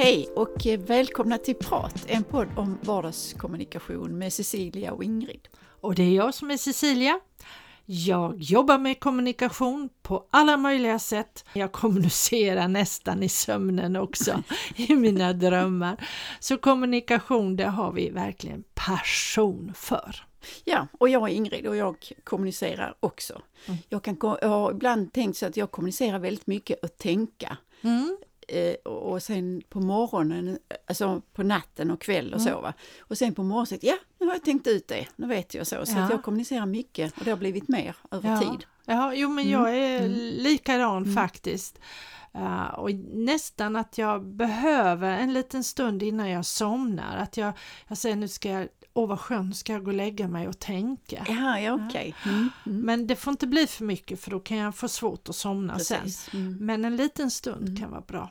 Hej och välkomna till Prat, en podd om vardagskommunikation med Cecilia och Ingrid. Och det är jag som är Cecilia. Jag jobbar med kommunikation på alla möjliga sätt. Jag kommunicerar nästan i sömnen också, i mina drömmar. Så kommunikation, det har vi verkligen passion för. Ja, och jag är Ingrid och jag kommunicerar också. Mm. Jag, kan, jag har ibland tänkt så att jag kommunicerar väldigt mycket och tänka. Mm. Eh, och sen på morgonen, alltså på natten och kväll och mm. så. Va? Och sen på morgonen, så, ja nu har jag tänkt ut det, nu vet jag så. Så ja. att jag kommunicerar mycket och det har blivit mer över ja. tid. Ja, jo men jag mm. är mm. likadan mm. faktiskt. Uh, och nästan att jag behöver en liten stund innan jag somnar, att jag, jag säger nu ska jag åh vad skönt, ska jag gå och lägga mig och tänka. Ja, ja okej. Okay. Mm, mm. Men det får inte bli för mycket för då kan jag få svårt att somna Precis. sen. Mm. Men en liten stund mm. kan vara bra.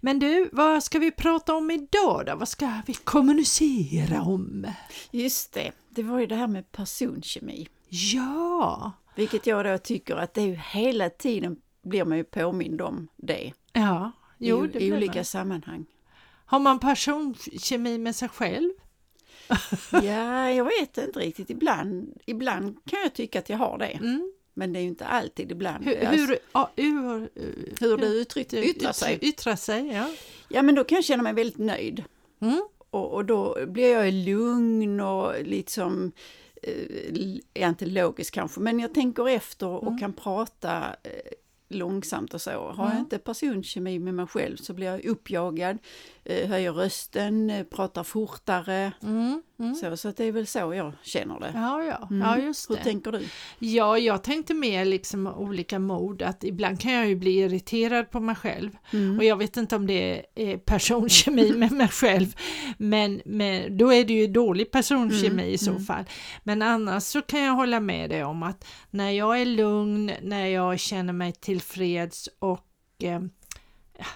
Men du, vad ska vi prata om idag då? Vad ska vi kommunicera om? Just det, det var ju det här med personkemi. Ja! Vilket jag då tycker att det är ju hela tiden blir man ju påmind om det. Ja, jo, I, det i olika man. sammanhang. Har man personkemi med sig själv? ja, jag vet inte riktigt. Ibland, ibland kan jag tycka att jag har det. Mm. Men det är ju inte alltid ibland. Hur, hur, ja, hur, hur det uttryck, yttrar sig. Yttrar sig ja. ja, men då kan jag känna mig väldigt nöjd. Mm. Och, och, då blir jag lugn och liksom, eh, är inte logisk kanske, men jag tänker efter och mm. kan prata eh, långsamt och så. Har jag inte personkemi med mig själv så blir jag uppjagad, eh, höjer rösten, eh, pratar fortare. Mm, mm. Så, så det är väl så jag känner det. Ja, ja. Mm. ja just det. Hur tänker du? Ja, jag tänkte mer liksom olika mod, att ibland kan jag ju bli irriterad på mig själv. Mm. Och jag vet inte om det är personkemi med mig själv, men, men då är det ju dålig personkemi mm, i så mm. fall. Men annars så kan jag hålla med dig om att när jag är lugn, när jag känner mig tillfreds och eh,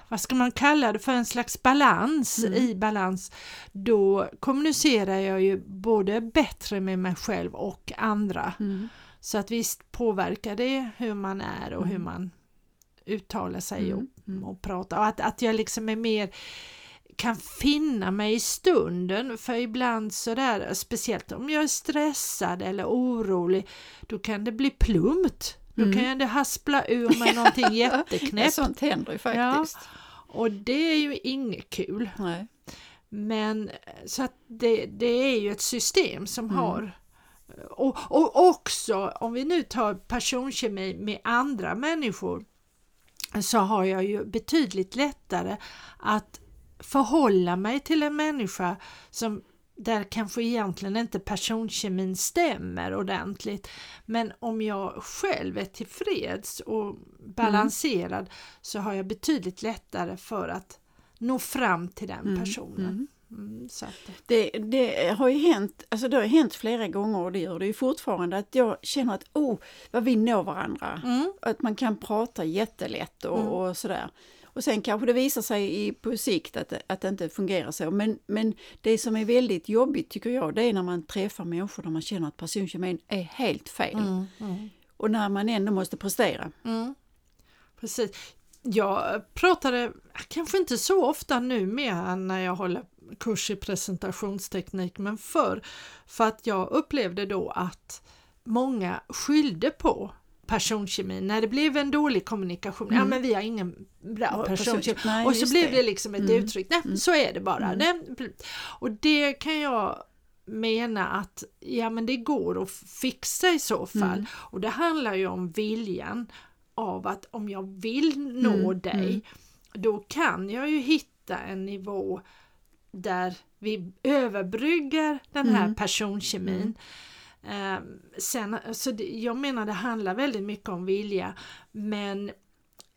vad ska man kalla det för, en slags balans mm. i balans, då kommunicerar jag ju både bättre med mig själv och andra. Mm. Så att visst påverkar det hur man är och mm. hur man uttalar sig och, mm. Mm. och pratar. Och att, att jag liksom är mer kan finna mig i stunden för ibland sådär, speciellt om jag är stressad eller orolig, då kan det bli plumpt då mm. kan det haspla ur med någonting jätteknäppt. Sånt händer ju faktiskt. Ja, och det är ju inget kul. Nej. Men så att det, det är ju ett system som mm. har och, och också om vi nu tar personkemi med andra människor så har jag ju betydligt lättare att förhålla mig till en människa som där kanske egentligen inte personkemin stämmer ordentligt. Men om jag själv är tillfreds och balanserad mm. så har jag betydligt lättare för att nå fram till den mm, personen. Mm. Mm, det, det, har ju hänt, alltså det har hänt flera gånger och det gör det ju fortfarande att jag känner att oh, vad vi når varandra. Mm. Att man kan prata jättelätt och, mm. och sådär. Och sen kanske det visar sig i, på sikt att, att det inte fungerar så. Men, men det som är väldigt jobbigt tycker jag, det är när man träffar människor där man känner att personkemin är helt fel. Mm, mm. Och när man ändå måste prestera. Mm. Precis. Jag pratade, kanske inte så ofta nu med när jag håller kurs i presentationsteknik, men förr, för att jag upplevde då att många skyllde på personkemin, när det blev en dålig kommunikation, mm. ja men vi har ingen bra personkemi. Nej, och så blev det. det liksom ett mm. uttryck, nej mm. så är det bara. Mm. och det kan jag mena att ja men det går att fixa i så fall. Mm. Och det handlar ju om viljan av att om jag vill nå mm. dig, då kan jag ju hitta en nivå där vi överbryggar den här personkemin. Eh, sen, så jag menar det handlar väldigt mycket om vilja men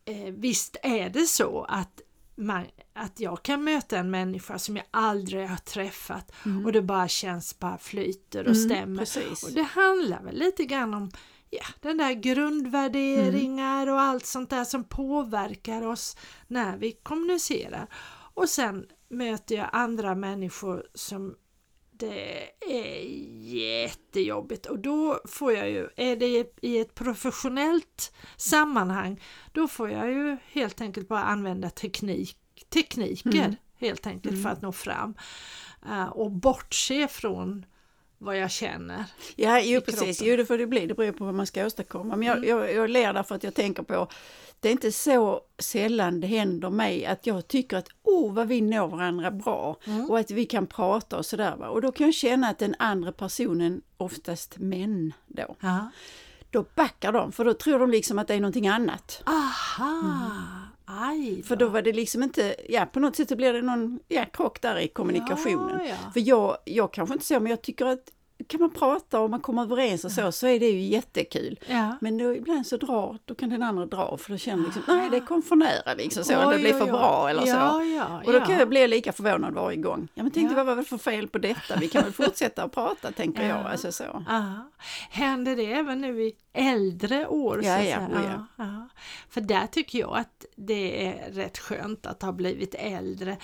eh, visst är det så att, man, att jag kan möta en människa som jag aldrig har träffat mm. och det bara känns, bara flyter och mm, stämmer. Precis. Och det handlar väl lite grann om ja, den där grundvärderingar mm. och allt sånt där som påverkar oss när vi kommunicerar. Och sen möter jag andra människor som det är jättejobbigt och då får jag ju, är det i ett professionellt sammanhang, då får jag ju helt enkelt bara använda teknik, tekniker mm. helt enkelt Mm. för att nå fram. Eh, och bortse från vad jag känner. Ja, jo precis. kroppen. Jo, det får det bli. Det beror på vad man ska åstadkomma. Men jag, Mm. jag, jag ler därför att jag tänker på, det är inte så sällan det händer mig att jag tycker att oh vad vi når varandra bra Mm. och att vi kan prata och sådär. Och då kan jag känna att den andra personen, oftast män då, Ja. då backar de för då tror de liksom att det är någonting annat. Aha, aj För då var det liksom inte, ja på något sätt så blir det någon ja, krock där i kommunikationen. Ja, ja. För jag, jag kanske inte så, men jag tycker att kan man prata och man kommer överens och så, så är det ju jättekul. Ja. Men då ibland så drar, då kan den andra dra för då känner liksom, nej det kom för nära liksom så, eller det Oj, blev för oj, oj. bra eller ja, så. Ja, Och då kan jag bli lika förvånad varje gång. Ja men tänkte Ja. vad var det för fel på detta? Vi kan väl fortsätta att prata tänker jag. Ja. Alltså så. Ja. Händer det även nu i äldre år? Ja, att ja, oh ja. ja. För där tycker jag att det är rätt skönt att ha blivit äldre.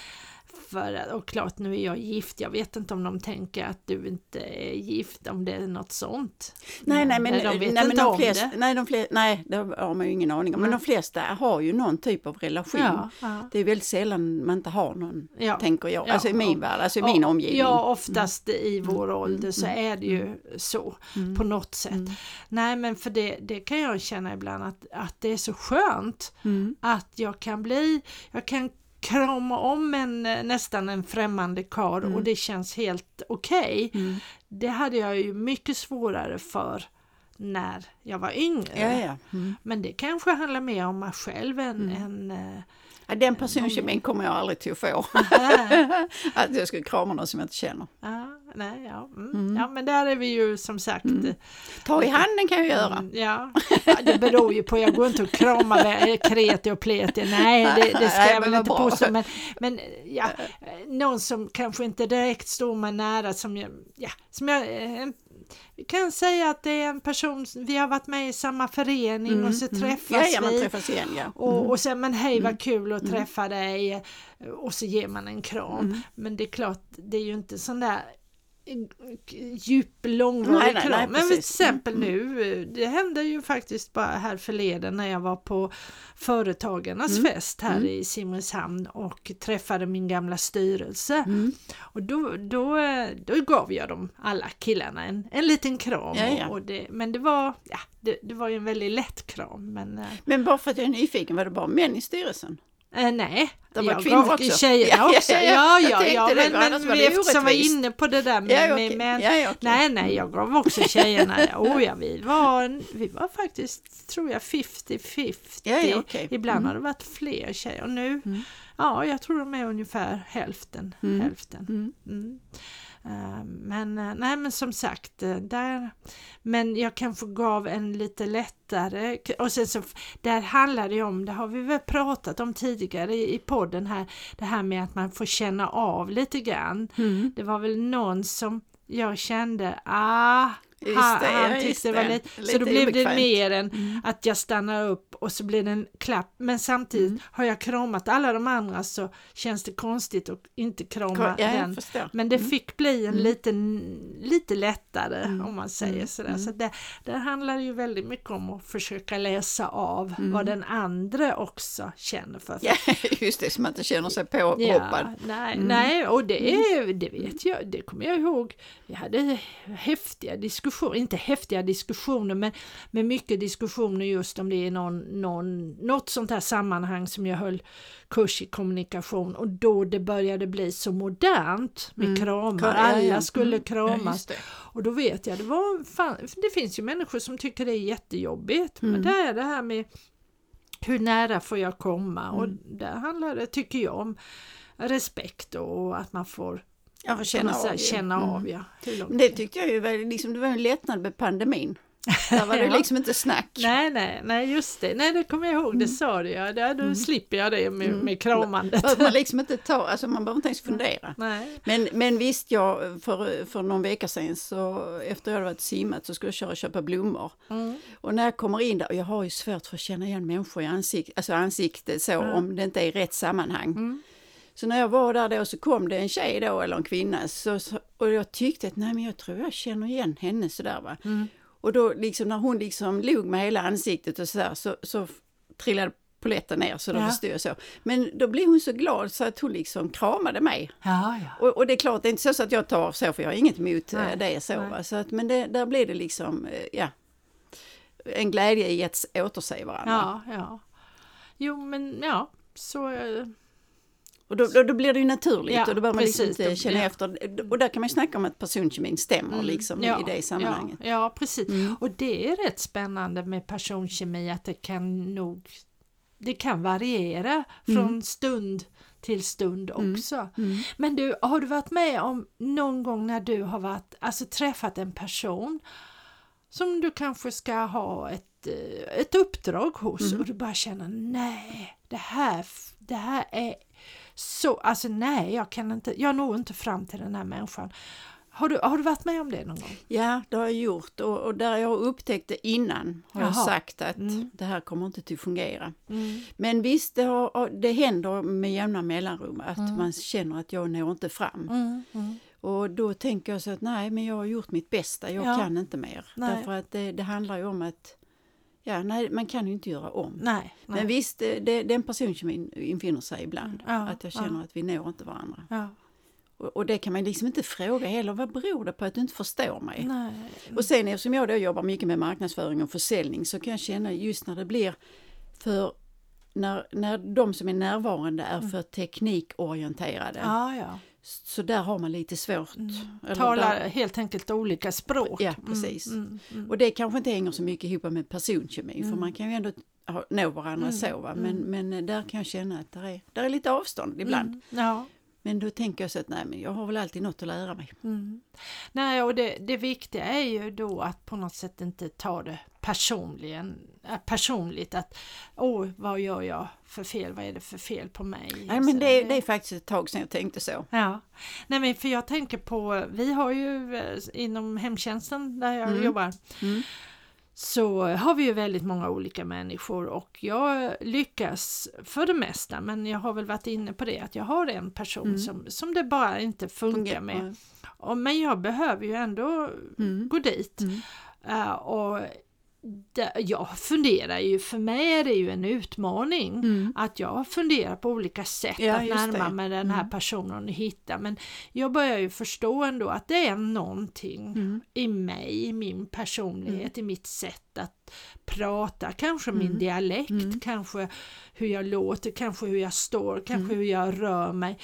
För, och klart nu är jag gift, jag vet inte om de tänker att du inte är gift, om det är något sånt. Nej, nej, men, de vet nej, inte de om flesta, det. nej, de flesta, nej, det har man ju ingen aning om. Men de flesta har ju någon typ av relation. Ja, ja. Det är väldigt sällan man inte har någon, Ja. tänker jag. Ja, Alltså i min värld, alltså i min omgivning. Ja, oftast i vår ålder så mm, är det ju så på något sätt. Mm. Nej men för det, det kan jag känna ibland att, att det är så skönt Mm. att jag kan bli, jag kan krama om en eh, nästan en främmande karl och det känns helt okej. Mm. Det hade jag ju mycket svårare för när jag var yngre. Ja, ja. Mm. Men det kanske handlar mer om mig själv än, än eh, ja. Den personkemin kommer jag aldrig till att få. att jag skulle krama någon som jag inte känner. ja, nej, ja, mm. ja, men där är vi ju som sagt eh, Ta i handen kan jag göra. Mm, Ja, ja, det beror ju på. Jag går inte och kramar kreti och pleti. Nej, det, det ska Nej, jag väl inte bra. påstå. Men, men ja, någon som kanske inte direkt står mig nära som jag, ja, som jag eh, vi kan säga att det är en person, vi har varit med i samma förening och så träffas Mm, Ja, ja, vi. träffas igen ja. Och, och sen men hej Mm. vad kul att träffa dig och så ger man en kram. Mm. Men det är klart, det är ju inte sån där eh, djup långvarig Nej, nej, kram. nej, men till precis. Mm, exempel nu, eh, det hände ju faktiskt bara här förleden när jag var på Företagarnas Mm. fest här i Simrishamn och träffade min gamla styrelse. Mm. Och då, då, då gav jag dem alla killarna en, en liten kram. Ja, ja. Och det, men det var, ja, det, det var ju en väldigt lätt kram. Men, eh, Men bara för att jag är nyfiken, var det bara män i styrelsen? Eh, nej, Det var jag kvinnor också. tjejerna Ja, ja, också. ja, Ja, ja, ja, det, men, men det vi eftersom var inne på det där med, Ja, med okej. män. Ja, ja, okej. Nej, nej, jag gav också tjejerna. Oh ja, vi var, vi var faktiskt, tror jag, 50-50. Ja, ja, okej. Ibland Mm. har det varit fler tjejer och nu, ja, jag tror de är ungefär hälften. Mm. hälften. Eh, Men eh, nej men som sagt, eh, där, men jag kanske gav en lite lättare och sen så där handlar det om, det har vi väl pratat om tidigare i, i podden här, det här med att man får känna av lite grann. Mm. Det var väl någon som jag kände, ah, Just han, det, ja, tyckte det var det. lite, så Lite då blev det obekvämt. mer än Mm. att jag stannar upp och så blir det en klapp. Men samtidigt har jag kramat alla de andra så känns det konstigt att inte krama Ja, den. förstår. Men det fick bli en liten, lite lättare Mm. om man säger Mm. sådär. Mm. Så det, där handlar det ju väldigt mycket om att försöka läsa av Mm. vad den andra också känner för. Ja, just det, så man inte känner sig påhoppad. nej, Mm. nej, och det, det vet jag, det kommer jag ihåg. Vi hade häftiga diskussioner, inte häftiga diskussioner men, men mycket diskussioner just om det är någon, någon, något sånt här sammanhang som jag höll kurs i kommunikation och då det började bli så modernt med Mm. kramar, Ja, ja, alla ja. skulle Mm. Ja, kramas. det. Och då vet jag, det, var fan, det finns ju människor som tycker det är jättejobbigt. Men Mm. det är det här med hur nära får jag komma? Och Mm. där handlar det, tycker jag, om respekt och att man får Får känna, av. ju. känna Mm. av ja. Det tyckte jag ju var, liksom, det var en lättnad med pandemin. Där var det Ja. liksom inte snack. Nej, nej, nej, just det. Nej, det kommer jag ihåg, det sa du ja. Där, då slipper jag det med, Mm. med kramandet. Behöver man liksom inte ta, alltså man behöver inte ens fundera. Nej. Men, men visst, jag, för, för någon vecka sedan så efter jag hade varit simmat så skulle jag köra och köpa blommor. Mm. Och när jag kommer in där, och jag har ju svårt för att känna igen människor i ansikt, alltså ansiktet så Mm. om det inte är i rätt sammanhang. Så när jag var där då så kom det en tjej då eller en kvinna så, så, och jag tyckte att nej men jag tror jag känner igen henne sådär va. Mm. Och då liksom när hon liksom log med hela ansiktet och sådär så, så trillade poletten ner så då Ja. förstod jag så. Men då blev hon så glad så att hon liksom kramade mig. Ja, ja. Och, och det är klart, det är inte så att jag tar så för jag har inget emot eh, Nej, det så. nej. Va? så att, men det, där blir det liksom, eh, ja, en glädje i att återse varandra. Ja, ja. Jo, men ja, så... Och då, då, då blir det ju naturligt Ja, och då behöver man liksom inte känna ja. efter. Och där kan man ju snacka om att personkemin stämmer liksom i det sammanhanget. Ja, ja precis. Mm. Och det är rätt spännande med personkemi att det kan nog det kan variera från stund till stund också. Mm. Men du, har du varit med om någon gång när du har varit, alltså träffat en person som du kanske ska ha ett, eh, ett uppdrag hos Mm. och du bara känner nej, det här, det här är så, alltså nej, jag kan inte, jag når inte fram till den här människan. Har du, har du varit med om det någon gång? Ja, det har jag gjort och, och där jag har upptäckt det innan har jag Jaha. sagt att Mm. det här kommer inte att fungera. Mm. Men visst, det, har, det händer med jämna mellanrum att Mm. man känner att jag når inte fram. Mm. Mm. Och då tänker jag så att nej, men jag har gjort mitt bästa, jag Ja. kan inte mer. Nej. Därför att det, det handlar ju om att, ja, nej, man kan ju inte göra om. Nej, nej. Men visst, det, det, den personkemin infinner sig ibland. Ja, att jag känner ja. att vi når inte varandra. Ja. Och, och det kan man liksom inte fråga heller, vad beror det på att du inte förstår mig? Nej. Och sen eftersom jag då jobbar mycket med marknadsföring och försäljning så kan jag känna just när det blir för när, när de som är närvarande är för teknikorienterade Ja, ja. Så där har man lite svårt. Eller Talar där, helt enkelt olika språk. Ja, precis. Mm, mm, mm. och det kanske inte hänger så mycket ihop med personkemi för man kan ju ändå nå varandra så va? Men, men där kan jag känna att där är, där är lite avstånd ibland. Mm, ja. Men då tänker jag så att nej men jag har väl alltid något att lära mig. Mm. Nej, och det, det viktiga är ju då att på något sätt inte ta det personligen, äh, personligt att åh, vad gör jag för fel, vad är det för fel på mig? Nej men det, det är faktiskt ett tag sedan jag tänkte så. Ja, nej men för jag tänker på, vi har ju eh, inom hemtjänsten där jag Mm. jobbar Mm. Så har vi ju väldigt många olika människor och jag lyckas för det mesta men jag har väl varit inne på det att jag har en person Mm. som, som det bara inte funkar med. Och, men jag behöver ju ändå Mm. gå dit. Eh, och jag funderar ju, för mig är det ju en utmaning Mm. att jag funderar på olika sätt Ja, att närma mig den här Mm. personen och hitta men jag börjar ju förstå ändå att det är någonting Mm. i mig, i min personlighet, i mitt sätt att prata, kanske min Mm. dialekt, Mm. kanske hur jag låter, kanske hur jag står, kanske Mm. hur jag rör mig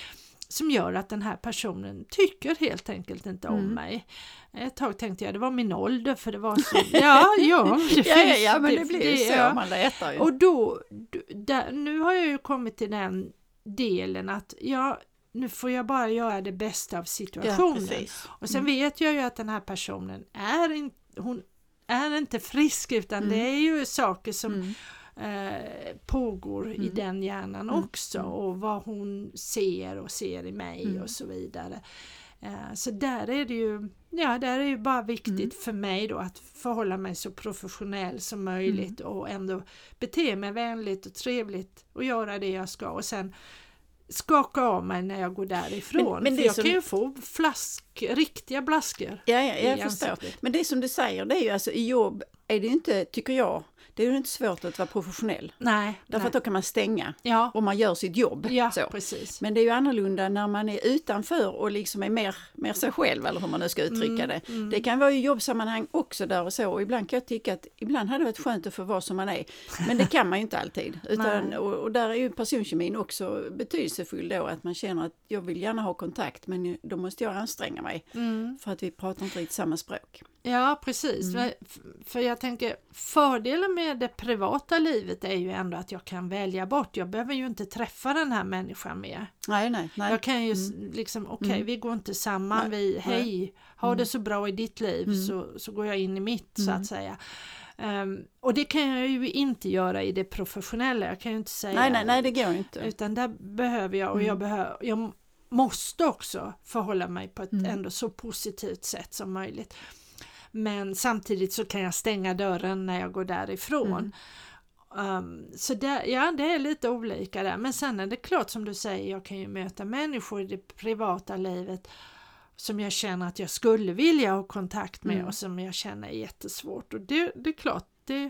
som gör att den här personen tycker helt enkelt inte om Mm. mig. Ett tag tänkte jag det var min ålder för det var så, ja, ja, det Ja, ja, finns- ja, men det blir ju så, ja. man letar ju. Och då, där, nu har jag ju kommit till den delen att ja, nu får jag bara göra det bästa av ja, situationen. precis. och sen vet jag ju att den här personen är inte, hon är inte frisk utan det är ju saker som Mm. Eh, pågår i Mm. den hjärnan Mm. också och vad hon ser och ser i mig Mm. och så vidare. Eh, så där är det ju, ja där är ju bara viktigt Mm. för mig då att förhålla mig så professionell som möjligt och ändå bete mig vänligt och trevligt och göra det jag ska och sen skaka av mig när jag går därifrån. Men- men för jag som- kan ju få flask, riktiga blaskor. Ja, ja, jag i förstår. ansiktet. Men det som du säger, det är ju alltså i jobb är det inte, tycker jag, det är ju inte svårt att vara professionell. Nej, Därför nej. att då kan man stänga ja, om man gör sitt jobb. ja så. precis. Men det är ju annorlunda när man är utanför och liksom är mer, mer sig själv eller hur man nu ska uttrycka Mm, det. mm. Det kan vara i jobbsammanhang också där och så och ibland kan jag tycka att ibland hade det varit skönt att få vara som man är. Men det kan man ju inte alltid. Utan, och, och där är ju personkemin också betydelsefull då att man känner att jag vill gärna ha kontakt men då måste jag anstränga mig Mm. för att vi pratar inte riktigt samma språk. Ja precis, Mm. För jag tänker fördelen med det privata livet är ju ändå att jag kan välja bort, jag behöver ju inte träffa den här människan mer. Nej, nej, nej. Jag kan ju s- liksom, okej Mm. vi går inte samman, Nej, vi, hej, ha Mm. det så bra i ditt liv Mm. så, så går jag in i mitt så Mm. att säga. Ehm, och det kan jag ju inte göra i det professionella, jag kan ju inte säga nej, nej, nej, det går inte. utan där behöver jag och jag, Mm. behöver, jag måste också förhålla mig på ett Mm. ändå så positivt sätt som möjligt. Men samtidigt så kan jag stänga dörren när jag går därifrån. Mm. Um, så där, ja, det är lite olika där. Men sen är det klart som du säger, jag kan ju möta människor i det privata livet som jag känner att jag skulle vilja ha kontakt med Mm. och som jag känner är jättesvårt. Och det, det är klart, det,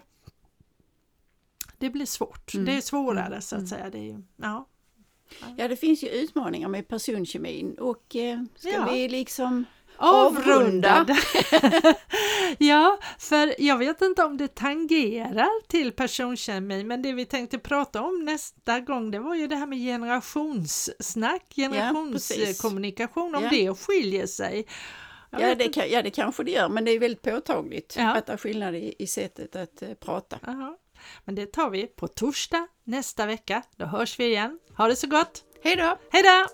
det blir svårt. Det är svårare så att säga. Det är, ja. Ja, det finns ju utmaningar med personkemin och eh, ska Ja. vi liksom Avrundad. ja, för jag vet inte om det tangerar till personkemi, men det vi tänkte prata om nästa gång, det var ju det här med generationssnack, generationskommunikation, om Ja. det skiljer sig. Jag Ja det, kan, ja, det kanske det gör, men det är väldigt påtagligt Ja. att det är skillnad i, i sättet att eh, prata. Jaha. Men det tar vi på torsdag nästa vecka. Då hörs vi igen. Ha det så gott! Hej då! Hej då!